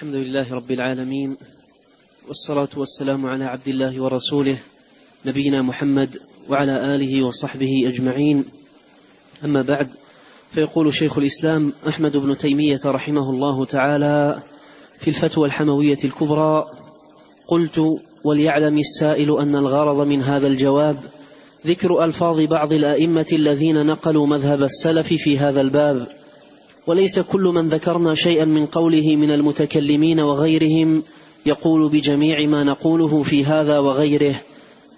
الحمد لله رب العالمين والصلاة والسلام على عبد الله ورسوله نبينا محمد وعلى آله وصحبه أجمعين. أما بعد فيقول شيخ الإسلام أحمد بن تيمية رحمه الله تعالى في الفتوى الحموية الكبرى قلت وليعلم السائل أن الغرض من هذا الجواب ذكر ألفاظ بعض الأئمة الذين نقلوا مذهب السلف في هذا الباب. وليس كل من ذكرنا شيئا من قوله من المتكلمين وغيرهم يقول بجميع ما نقوله في هذا وغيره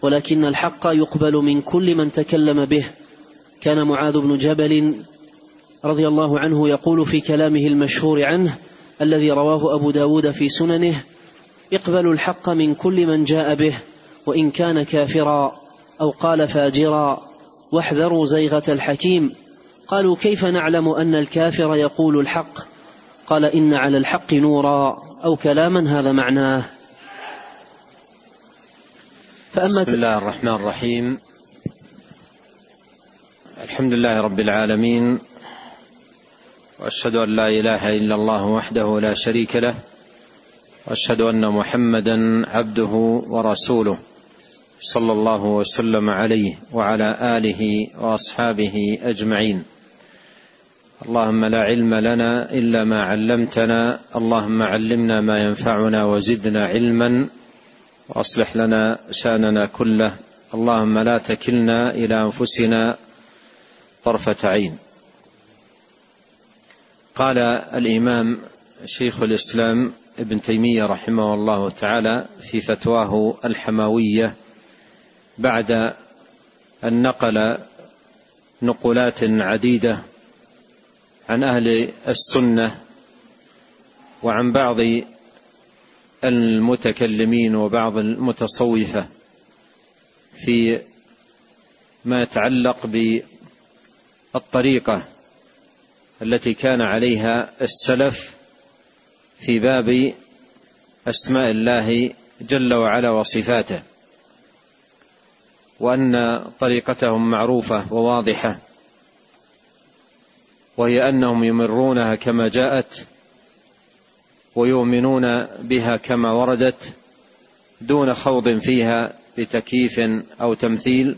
ولكن الحق يقبل من كل من تكلم به. كان معاذ بن جبل رضي الله عنه يقول في كلامه المشهور عنه الذي رواه أبو داود في سننه اقبلوا الحق من كل من جاء به وإن كان كافرا أو قال فاجرا واحذروا زيغة الحكيم قالوا كيف نعلم أن الكافر يقول الحق؟ قال إن على الحق نورا أو كلاما هذا معناه. فأما بسم الله الرحمن الرحيم. الحمد لله رب العالمين وأشهد أن لا إله إلا الله وحده لا شريك له وأشهد أن محمدا عبده ورسوله. صلى الله وسلم عليه وعلى آله وأصحابه أجمعين. اللهم لا علم لنا إلا ما علمتنا اللهم علمنا ما ينفعنا وزدنا علما وأصلح لنا شأننا كله. اللهم لا تكلنا إلى أنفسنا طرفة عين. قال الإمام شيخ الإسلام ابن تيمية رحمه الله تعالى في فتواه الحماوية بعد أن نقل نقولات عديدة عن أهل السنة وعن بعض المتكلمين وبعض المتصوفة في ما يتعلق بالطريقة التي كان عليها السلف في باب أسماء الله جل وعلا وصفاته. وأن طريقتهم معروفة وواضحة. وهي أنهم يمرونها كما جاءت ويؤمنون بها كما وردت دون خوض فيها بتكييف أو تمثيل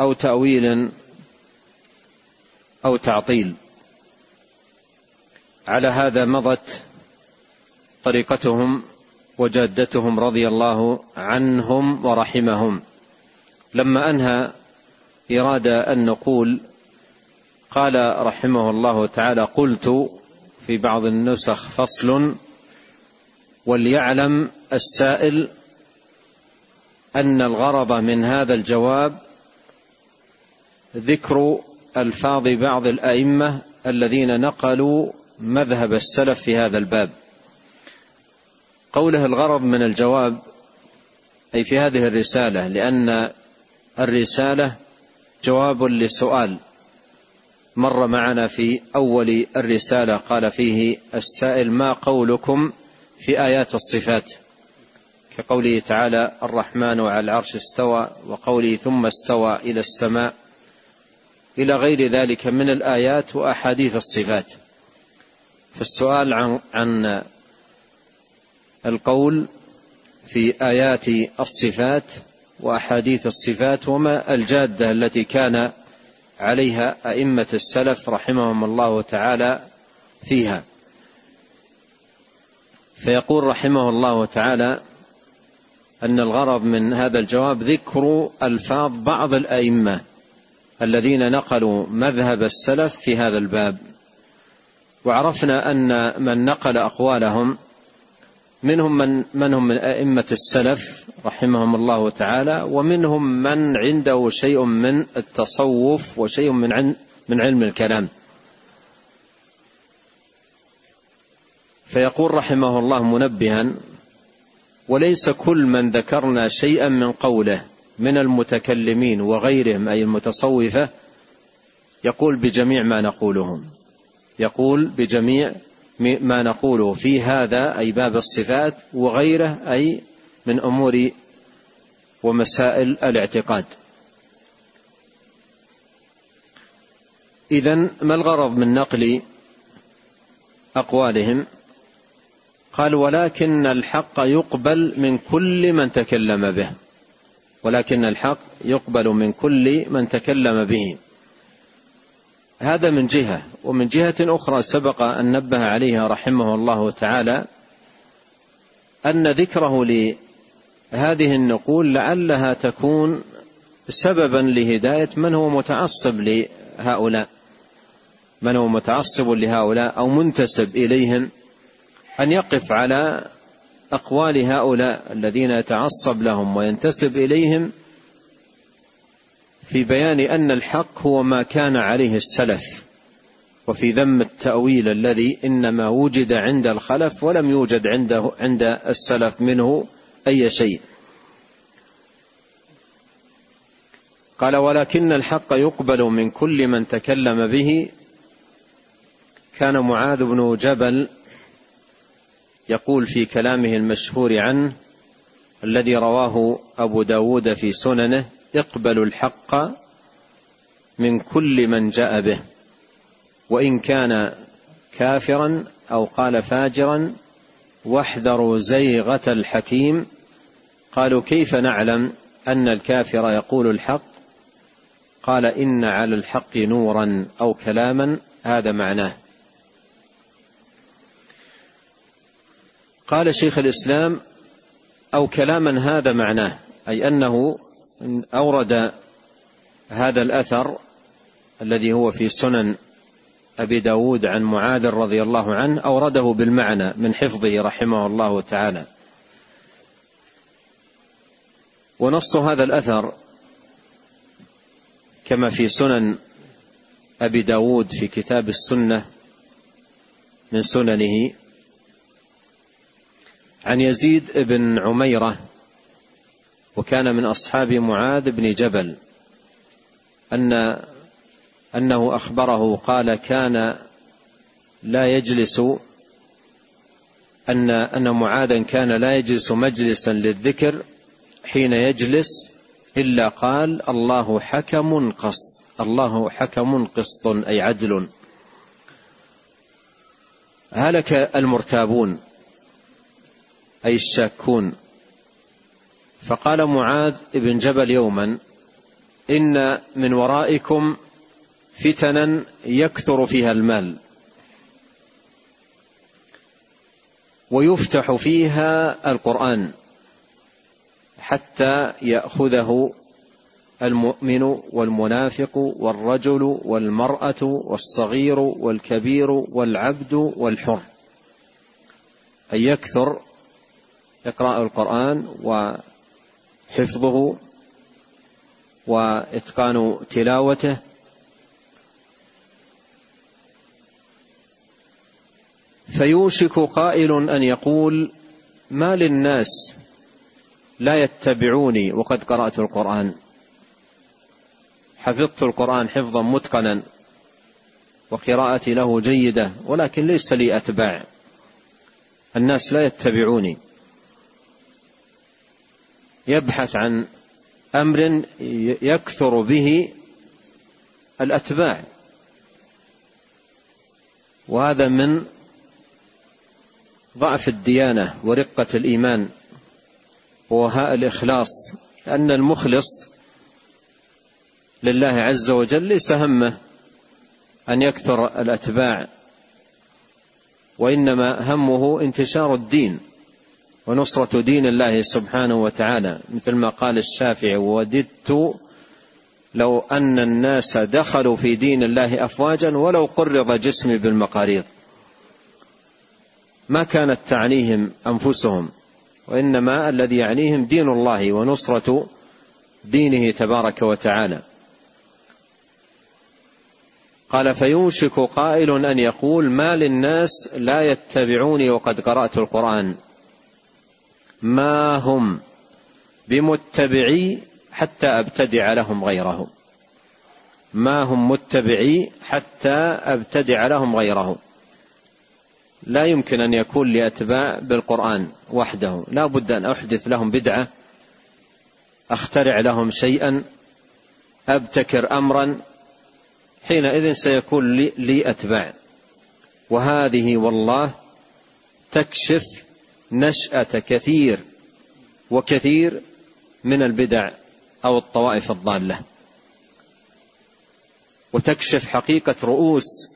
أو تأويل أو تعطيل. على هذا مضت طريقتهم وجادتهم رضي الله عنهم ورحمهم. لما أنهى اراد أن نقول قال رحمه الله تعالى قلت في بعض النسخ فصل وليعلم السائل أن الغرض من هذا الجواب ذكر ألفاظ بعض الأئمة الذين نقلوا مذهب السلف في هذا الباب. قوله الغرض من الجواب أي في هذه الرسالة لأن الرسالة جواب لسؤال مر معنا في أول الرسالة قال فيه السائل ما قولكم في آيات الصفات؟ كقوله تعالى الرحمن على العرش استوى وقوله ثم استوى إلى السماء. إلى غير ذلك من الآيات وأحاديث الصفات. فالسؤال عن عن القول في آيات الصفات وأحاديث الصفات وما الجادة التي كان عليها أئمة السلف رحمهم الله تعالى فيها. فيقول رحمه الله تعالى أن الغرض من هذا الجواب ذكر ألفاظ بعض الأئمة الذين نقلوا مذهب السلف في هذا الباب. وعرفنا أن من نقل أقوالهم منهم من من هم من أئمة السلف رحمهم الله تعالى ومنهم من عنده شيء من التصوف وشيء من من علم الكلام. فيقول رحمه الله منبها وليس كل من ذكرنا شيئا من قوله من المتكلمين وغيرهم أي المتصوفة يقول بجميع ما نقولهم. يقول بجميع ما نقوله في هذا أي باب الصفات وغيره أي من أمور ومسائل الاعتقاد. اذا ما الغرض من نقل أقوالهم؟ قال ولكن الحق يقبل من كل من تكلم به ولكن الحق يقبل من كل من تكلم به. هذا من جهة ومن جهة أخرى سبق أن نبه عليها رحمه الله تعالى أن ذكره لهذه النقول لعلها تكون سببا لهداية من هو متعصب لهؤلاء من هو متعصب لهؤلاء أو منتسب إليهم أن يقف على أقوال هؤلاء الذين يتعصب لهم وينتسب إليهم في بيان أن الحق هو ما كان عليه السلف وفي ذم التأويل الذي إنما وجد عند الخلف ولم يوجد عنده عند السلف منه أي شيء. قال ولكن الحق يقبل من كل من تكلم به. كان معاذ بن جبل يقول في كلامه المشهور عنه الذي رواه أبو داود في سننه اقبلوا الحق من كل من جاء به وإن كان كافرا أو قال فاجرا واحذروا زيغة الحكيم قالوا كيف نعلم أن الكافر يقول الحق؟ قال إن على الحق نورا أو كلاما هذا معناه. قال شيخ الإسلام أو كلاما هذا معناه أي أنه أورد هذا الأثر الذي هو في سنن أبي داود عن معاذ رضي الله عنه أورده بالمعنى من حفظه رحمه الله تعالى. ونص هذا الأثر كما في سنن أبي داود في كتاب السنة من سننه عن يزيد بن عميرة وكان من أصحاب معاذ بن جبل أن أنه أخبره قال كان لا يجلس أن أن معاذا كان لا يجلس مجلسا للذكر حين يجلس إلا قال الله حكم قسط الله حكم قسط أي عدل. هلك المرتابون أي الشاكون. فقال معاذ بن جبل يوما إن من ورائكم فتنا يكثر فيها المال ويفتح فيها القرآن حتى يأخذه المؤمن والمنافق والرجل والمرأة والصغير والكبير والعبد والحر أن يكثر إقراء القرآن وحفظه وإتقان تلاوته. فيوشك قائل أن يقول ما للناس لا يتبعوني وقد قرأت القرآن. حفظت القرآن حفظا متقنا وقراءتي له جيدة ولكن ليس لي أتباع. الناس لا يتبعوني. يبحث عن أمر يكثر به الأتباع. وهذا من ضعف الديانة ورقة الإيمان ووهاء الإخلاص لأن المخلص لله عز وجل ليس همه أن يكثر الأتباع وإنما همه انتشار الدين. ونصرة دين الله سبحانه وتعالى مثل ما قال الشافعي وددت لو أن الناس دخلوا في دين الله أفواجا ولو قرض جسمي بالمقاريض. ما كانت تعنيهم أنفسهم وإنما الذي يعنيهم دين الله ونصرة دينه تبارك وتعالى. قال فيوشك قائل أن يقول ما للناس لا يتبعوني وقد قرأت القرآن. ما هم بمتبعي حتى أبتدع لهم غيره ما هم متبعي حتى أبتدع لهم غيره لا يمكن أن يكون لاتباع بالقرآن وحده. لا بد أن أحدث لهم بدعة أخترع لهم شيئا أبتكر امرا. حينئذ سيكون لي, لي أتباع. وهذه والله تكشف نشأة كثير وكثير من البدع أو الطوائف الضالة. وتكشف حقيقة رؤوس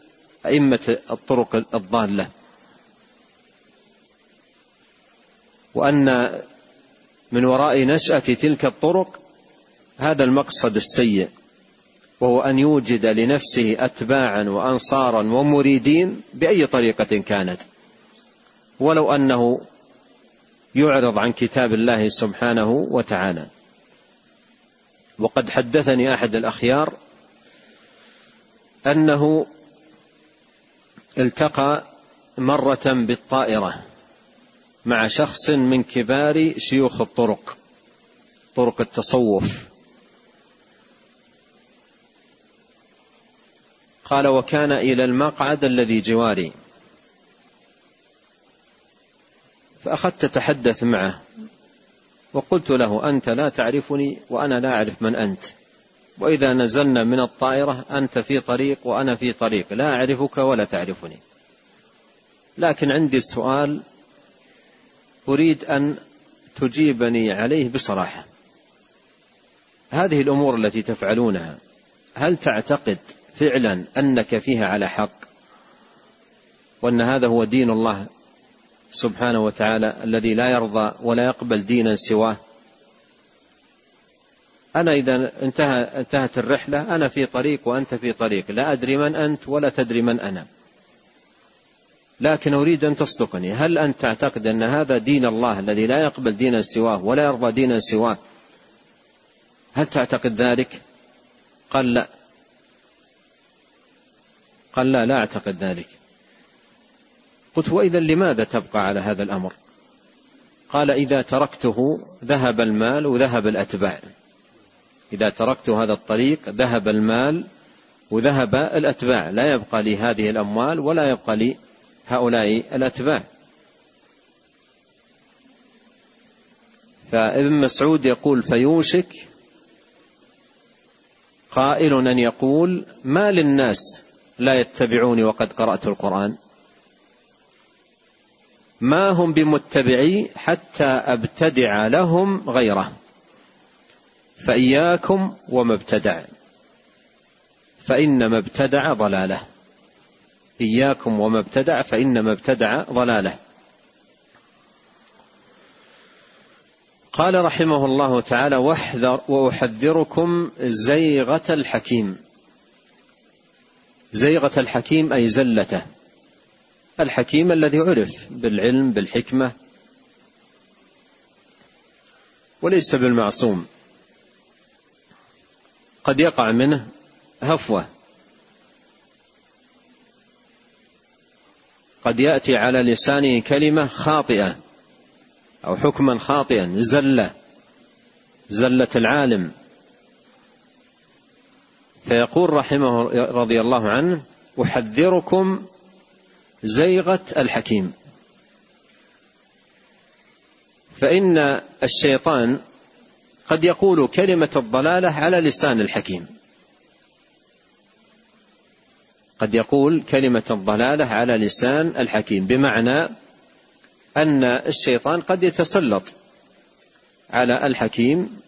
أئمة الطرق الضالة. وأن من وراء نشأة تلك الطرق هذا المقصد السيء وهو أن يوجد لنفسه أتباعا وأنصارا ومريدين بأي طريقة كانت. ولو أنه يعرض عن كتاب الله سبحانه وتعالى. وقد حدثني أحد الأخيار أنه التقى مرة بالطائرة مع شخص من كبار شيوخ الطرق طرق التصوف. قال وكان إلى المقعد الذي جواري. فأخذت أتحدث معه وقلت له أنت لا تعرفني وأنا لا أعرف من أنت. وإذا نزلنا من الطائرة أنت في طريق وأنا في طريق لا أعرفك ولا تعرفني. لكن عندي سؤال أريد أن تجيبني عليه بصراحة. هذه الأمور التي تفعلونها هل تعتقد فعلا أنك فيها على حق؟ وأن هذا هو دين الله سبحانه وتعالى الذي لا يرضى ولا يقبل دينا سواه. أنا إذا انتهى انتهت الرحلة أنا في طريق وأنت في طريق. لا أدري من أنت ولا تدري من أنا. لكن أريد أن تصدقني. هل أنت تعتقد أن هذا دين الله الذي لا يقبل دينا سواه ولا يرضى دينا سواه؟ هل تعتقد ذلك؟ قال لا. قال لا لا أعتقد ذلك. قلت وإذا لماذا تبقى على هذا الأمر؟ قال إذا تركته ذهب المال وذهب الأتباع. إذا تركت هذا الطريق ذهب المال وذهب الأتباع. لا يبقى لي هذه الأموال ولا يبقى لي هؤلاء الأتباع. فابن مسعود يقول فيوشك قائل أن يقول ما للناس لا يتبعوني وقد قرأت القرآن؟ ما هم بمتبعي حتى أبتدع لهم غيره. فإياكم وما ابتدع. فإنما ابتدع ضلاله. إياكم وما ابتدع فإنما ابتدع ضلاله. قال رحمه الله تعالى واحذر وأحذركم زيغة الحكيم. زيغة الحكيم أي زلته. الحكيم الذي عرف بالعلم بالحكمة. وليس بالمعصوم. قد يقع منه هفوة. قد يأتي على لسانه كلمة خاطئة أو حكما خاطئا زلة. زلة العالم. فيقول رحمه رضي الله عنه أحذركم زيغة الحكيم. فإن الشيطان قد يقول كلمة الضلالة على لسان الحكيم. قد يقول كلمة الضلالة على لسان الحكيم بمعنى أن الشيطان قد يتسلط على الحكيم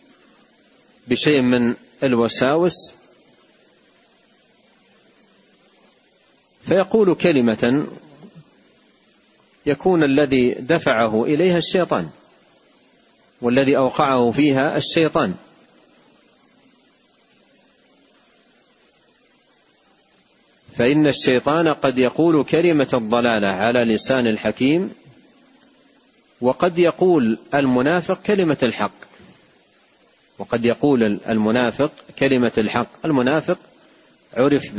بشيء من الوساوس فيقول كلمة يكون الذي دفعه إليها الشيطان والذي أوقعه فيها الشيطان. فإن الشيطان قد يقول كلمة الضلالة على لسان الحكيم وقد يقول المنافق كلمة الحق. وقد يقول المنافق كلمة الحق. المنافق عرف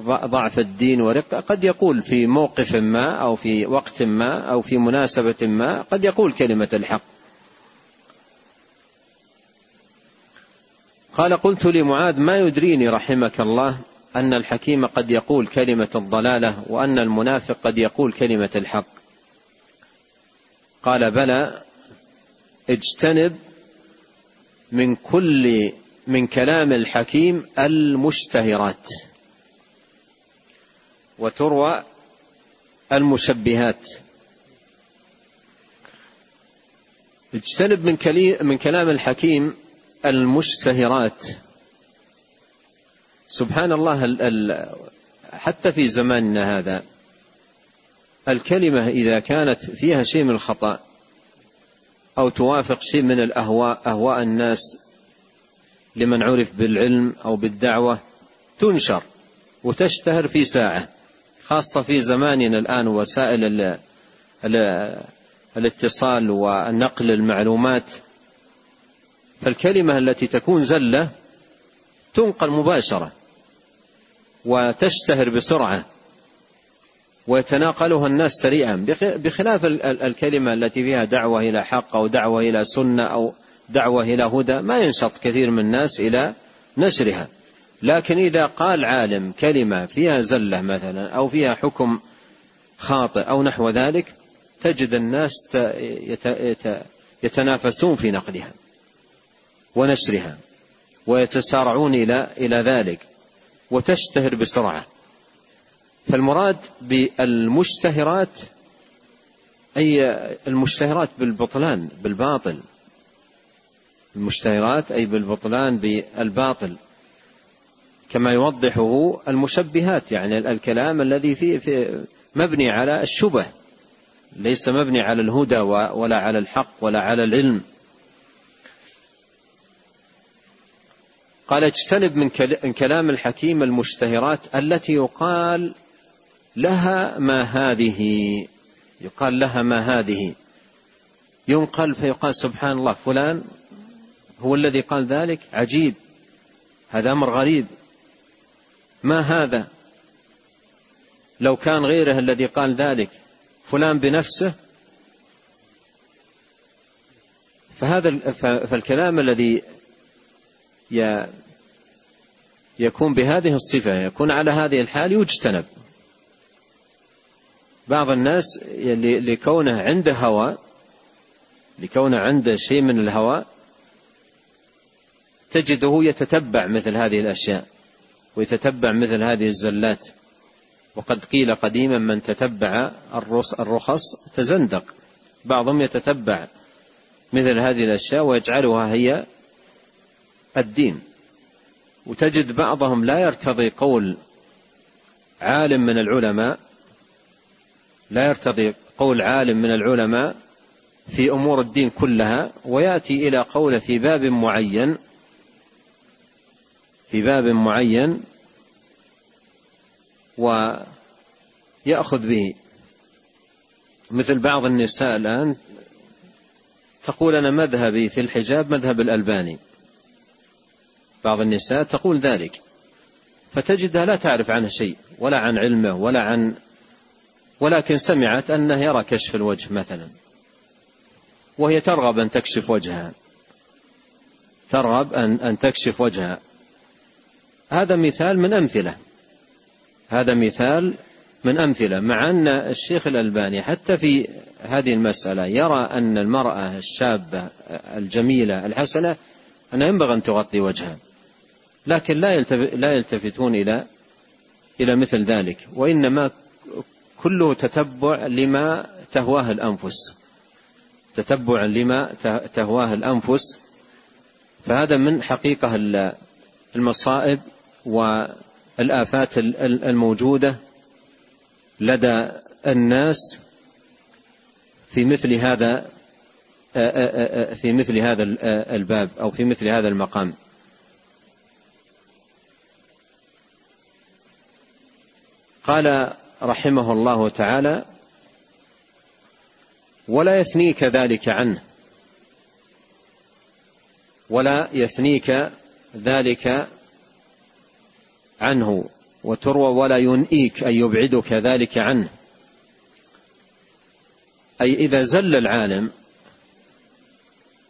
بضعف الدين ورقة قد يقول في موقف ما أو في وقت ما أو في مناسبة ما قد يقول كلمة الحق. قال قلت لمعاذ ما يدريني رحمك الله أن الحكيم قد يقول كلمة الضلالة وأن المنافق قد يقول كلمة الحق؟ قال بلى اجتنب من كل من كلام الحكيم المشتهرات. وتروى المشبهات. اجتنب من, من كلام الحكيم المشتهرات. سبحان الله ال ال حتى في زماننا هذا الكلمة إذا كانت فيها شيء من الخطأ أو توافق شيء من الأهواء أهواء الناس لمن عرف بالعلم أو بالدعوة تنشر وتشتهر في ساعة. خاصة في زماننا الآن وسائل ال ال الاتصال ونقل المعلومات. فالكلمة التي تكون زلة تنقل مباشرة وتشتهر بسرعة ويتناقلها الناس سريعا. بخلاف الكلمة التي فيها دعوة إلى حق أو دعوة إلى سنة أو دعوة إلى هدى ما ينشط كثير من الناس إلى نشرها. لكن إذا قال عالم كلمة فيها زلة مثلا أو فيها حكم خاطئ أو نحو ذلك تجد الناس يتنافسون في نقلها ونشرها ويتسارعون إلى إلى ذلك وتشتهر بسرعة. فالمراد بالمشتهرات أي المشتهرات بالبطلان بالباطل. المشتهرات أي بالبطلان بالباطل. كما يوضحه المشبهات يعني الكلام الذي فيه في مبني على الشبه ليس مبني على الهدى ولا على الحق ولا على العلم. قال اجتنب من كلام الحكيم المشتهرات التي يقال لها ما هذه يقال لها ما هذه. ينقل فيقال سبحان الله فلان هو الذي قال ذلك؟ عجيب. هذا أمر غريب. ما هذا؟ لو كان غيره الذي قال ذلك فلان بنفسه؟ فهذا فالكلام الذي يكون بهذه الصفة يكون على هذه الحال يجتنب. بعض الناس لكونه عنده هوى لكونه عنده شيء من الهوى تجده يتتبع مثل هذه الأشياء. ويتتبع مثل هذه الزلات. وقد قيل قديما من تتبع الرخص تزندق. بعضهم يتتبع مثل هذه الأشياء ويجعلها هي الدين. وتجد بعضهم لا يرتضي قول عالم من العلماء لا يرتضي قول عالم من العلماء في أمور الدين كلها ويأتي إلى قوله في باب معين في باب معين ويأخذ به. مثل بعض النساء الآن تقول أنا مذهبي في الحجاب مذهب الألباني. بعض النساء تقول ذلك. فتجدها لا تعرف عنه شيء ولا عن علمه ولا عن ولكن سمعت أنه يرى كشف الوجه مثلا. وهي ترغب أن تكشف وجهها. ترغب أن أن تكشف وجهها. هذا مثال من أمثلة. هذا مثال من أمثلة. مع أن الشيخ الألباني حتى في هذه المسألة يرى أن المرأة الشابة الجميلة الحسنة أنها ينبغي أن تغطي وجهها. لكن لا لا يلتفتون إلى إلى مثل ذلك. وإنما كله تتبع لما تهواه الأنفس. تتبع لما تهواه الأنفس. فهذا من حقيقة المصائب والآفات الموجودة لدى الناس في مثل هذا في مثل هذا الباب أو في مثل هذا المقام. قال رحمه الله تعالى ولا يثنيك ذلك عنه ولا يثنيك ذلك عنه وتروى ولا ينئيك أي يبعدك ذلك عنه. أي إذا زل العالم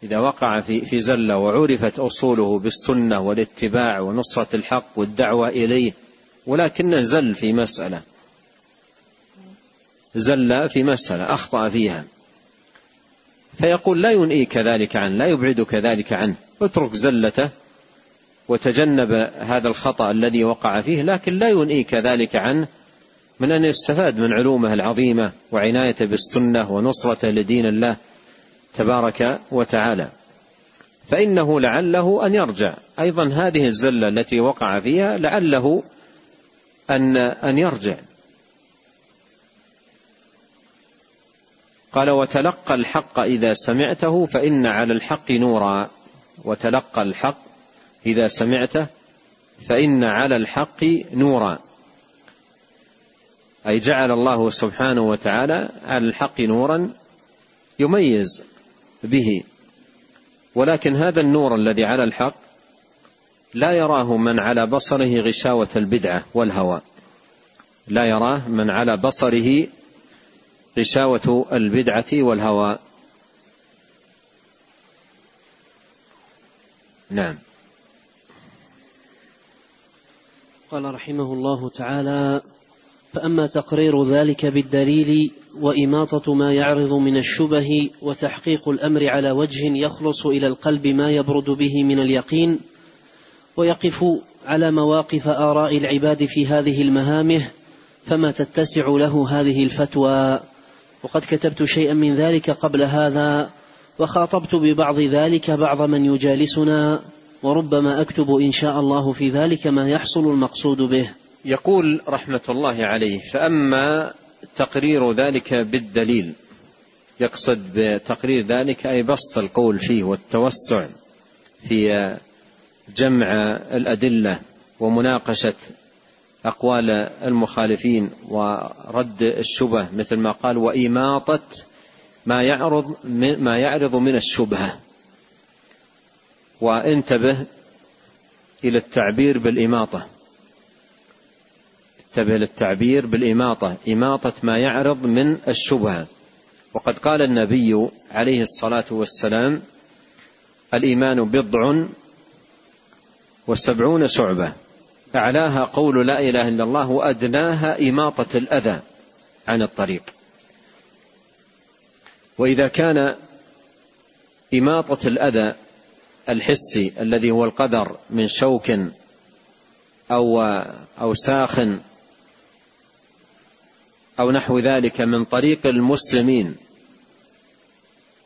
إذا وقع في في زلة وعرفت أصوله بالسنة والاتباع ونصرة الحق والدعوة إليه ولكنه زل في مسألة. زل في مسألة أخطأ فيها. فيقول لا ينئيك ذلك عنه لا يبعدك ذلك عنه. اترك زلته وتجنب هذا الخطأ الذي وقع فيه لكن لا ينئيك ذلك عنه من أن يستفاد من علومه العظيمة وعنايته بالسنة ونصرته لدين الله تبارك وتعالى. فإنه لعله أن يرجع. أيضا هذه الزلة التي وقع فيها لعله أن أن يرجع. قال وتلقى الحق إذا سمعته فإن على الحق نورا. وتلقى الحق إذا سمعته فإن على الحق نورا. أي جعل الله سبحانه وتعالى على الحق نورا يميز به. ولكن هذا النور الذي على الحق لا يراه من على بصره غشاوة البدعة والهوى. لا يراه من على بصره غشاوة البدعة والهوى. نعم. قال رحمه الله تعالى فأما تقرير ذلك بالدليل وإماطة ما يعرض من الشبه وتحقيق الأمر على وجه يخلص إلى القلب ما يبرد به من اليقين ويقف على مواقف آراء العباد في هذه المهامه فما تتسع له هذه الفتوى. وقد كتبت شيئا من ذلك قبل هذا وخاطبت ببعض ذلك بعض من يجالسنا وربما أكتب إن شاء الله في ذلك ما يحصل المقصود به. يقول رحمة الله عليه فأما تقرير ذلك بالدليل يقصد بتقرير ذلك أي بسط القول فيه والتوسع في جمع الأدلة ومناقشة أقوال المخالفين ورد الشبه مثل ما قال وإماطة ما يعرض ما يعرض من الشبهة. وانتبه إلى التعبير بالإماطة. انتبه للتعبير بالإماطة. إماطة ما يعرض من الشبهة. وقد قال النبي عليه الصلاة والسلام الإيمان بضع وسبعون شعبة. أعلاها قول لا إله إلا الله وأدناها إماطة الأذى عن الطريق. وإذا كان إماطة الأذى الحسي الذي هو القدر من شوك أو أو ساخ أو نحو ذلك من طريق المسلمين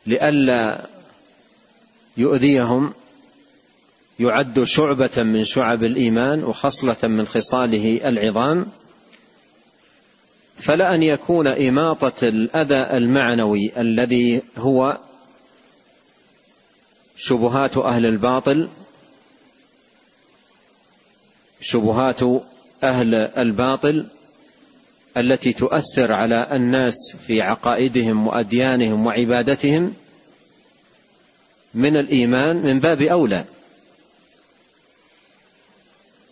لئلا يؤذيهم يعد شعبة من شعب الإيمان وخصلة من خصاله العظام فلا أن يكون إماطة الأذى المعنوي الذي هو شبهات أهل الباطل شبهات أهل الباطل التي تؤثر على الناس في عقائدهم وأديانهم وعبادتهم من الإيمان من باب أولى.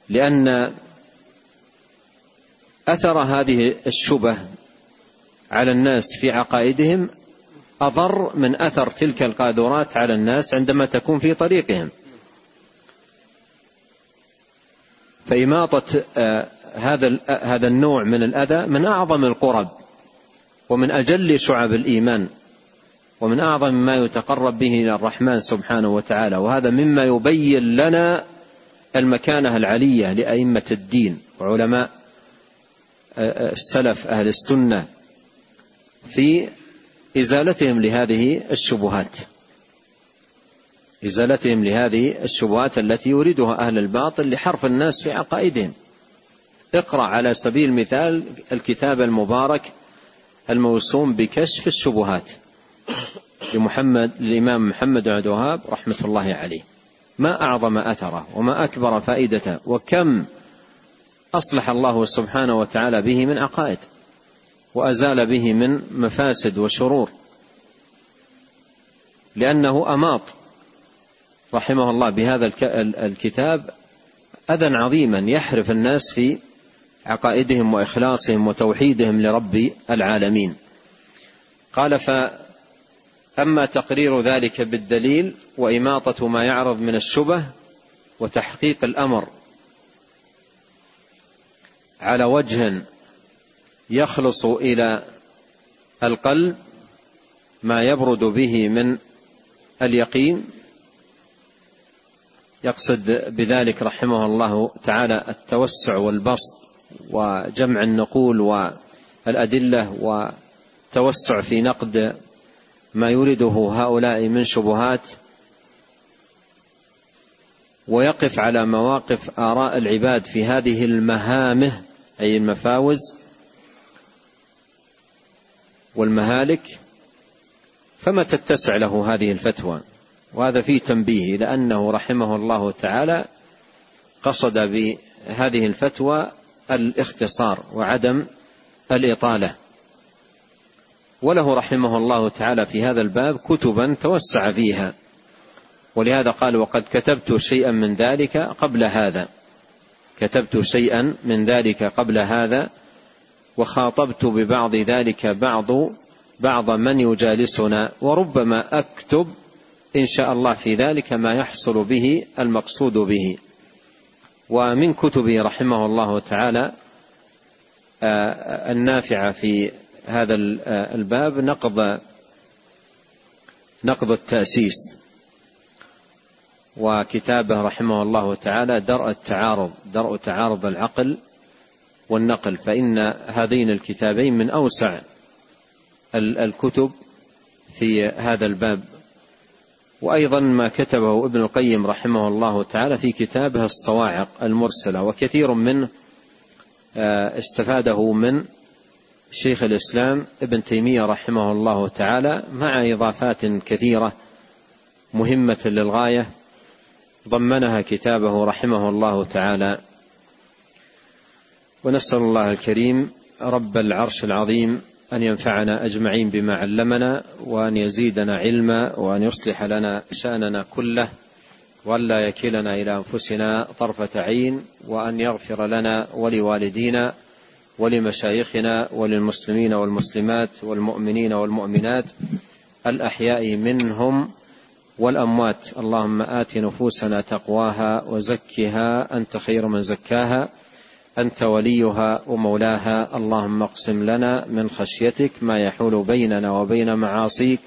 لأن أثر هذه الشبه على الناس في عقائدهم أضر من أثر تلك القاذورات على الناس عندما تكون في طريقهم. فإماطة آه، هذا آه، هذا النوع من الأذى من أعظم القرب ومن أجل شعب الإيمان ومن أعظم ما يتقرب به إلى الرحمن سبحانه وتعالى. وهذا مما يبين لنا المكانة العلية لأئمة الدين وعلماء آه، السلف أهل السنة في إزالتهم لهذه الشبهات. إزالتهم لهذه الشبهات التي يريدها أهل الباطل لحرف الناس في عقائدهم. اقرأ على سبيل المثال الكتاب المبارك الموسوم بكشف الشبهات لمحمد للإمام محمد بن الوهاب رحمة الله عليه. ما أعظم أثره وما أكبر فائدته وكم أصلح الله سبحانه وتعالى به من عقائد. وأزال به من مفاسد وشرور لأنه أماط. رحمه الله بهذا الكتاب أذى عظيما يحرف الناس في عقائدهم وإخلاصهم وتوحيدهم لرب العالمين. قال فأما تقرير ذلك بالدليل وإماطة ما يعرض من الشبه وتحقيق الأمر على وجه يخلص إلى القلب ما يبرد به من اليقين. يقصد بذلك رحمه الله تعالى التوسع والبسط وجمع النقول والأدلة وتوسع في نقد ما يريده هؤلاء من شبهات ويقف على مواقف آراء العباد في هذه المهامه أي المفاوز والمهالك فما تتسع له هذه الفتوى؟ وهذا فيه تنبيه لأنه رحمه الله تعالى قصد بهذه الفتوى الاختصار وعدم الإطالة. وله رحمه الله تعالى في هذا الباب كتبا توسع فيها. ولهذا قال وقد كتبت شيئا من ذلك قبل هذا. كتبت شيئا من ذلك قبل هذا وخاطبت ببعض ذلك بعض بعض من يجالسنا وربما أكتب إن شاء الله في ذلك ما يحصل به المقصود به. ومن كتبه رحمه الله تعالى النافعة في هذا الباب نقض نقض التأسيس. وكتابه رحمه الله تعالى درء التعارض درء تعارض العقل. والنقل فإن هذين الكتابين من أوسع الكتب في هذا الباب. وأيضا ما كتبه ابن القيم رحمه الله تعالى في كتابه الصواعق المرسلة وكثير منه آه، استفاده من شيخ الإسلام ابن تيمية رحمه الله تعالى مع إضافات كثيرة مهمة للغاية. ضمنها كتابه رحمه الله تعالى ونسأل الله الكريم رب العرش العظيم أن ينفعنا أجمعين بما علمنا وأن يزيدنا علما وأن يصلح لنا شأننا كله وأن لا يكلنا إلى أنفسنا طرفة عين وأن يغفر لنا ولوالدينا ولمشايخنا وللمسلمين والمسلمات والمؤمنين والمؤمنات الأحياء منهم والأموات. اللهم آت نفوسنا تقواها وزكها. أنت خير من زكاها. أنت وليها ومولاها اللهم اقسم لنا من خشيتك ما يحول بيننا وبين معاصيك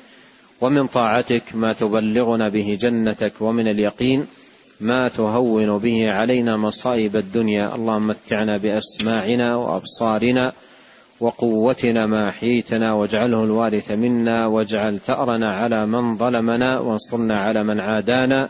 ومن طاعتك ما تبلغنا به جنتك ومن اليقين ما تهون به علينا مصائب الدنيا. اللهم متعنا بأسماعنا وأبصارنا وقوتنا ما احييتنا واجعله الوارث منا واجعل ثأرنا على من ظلمنا وانصرنا على من عادانا.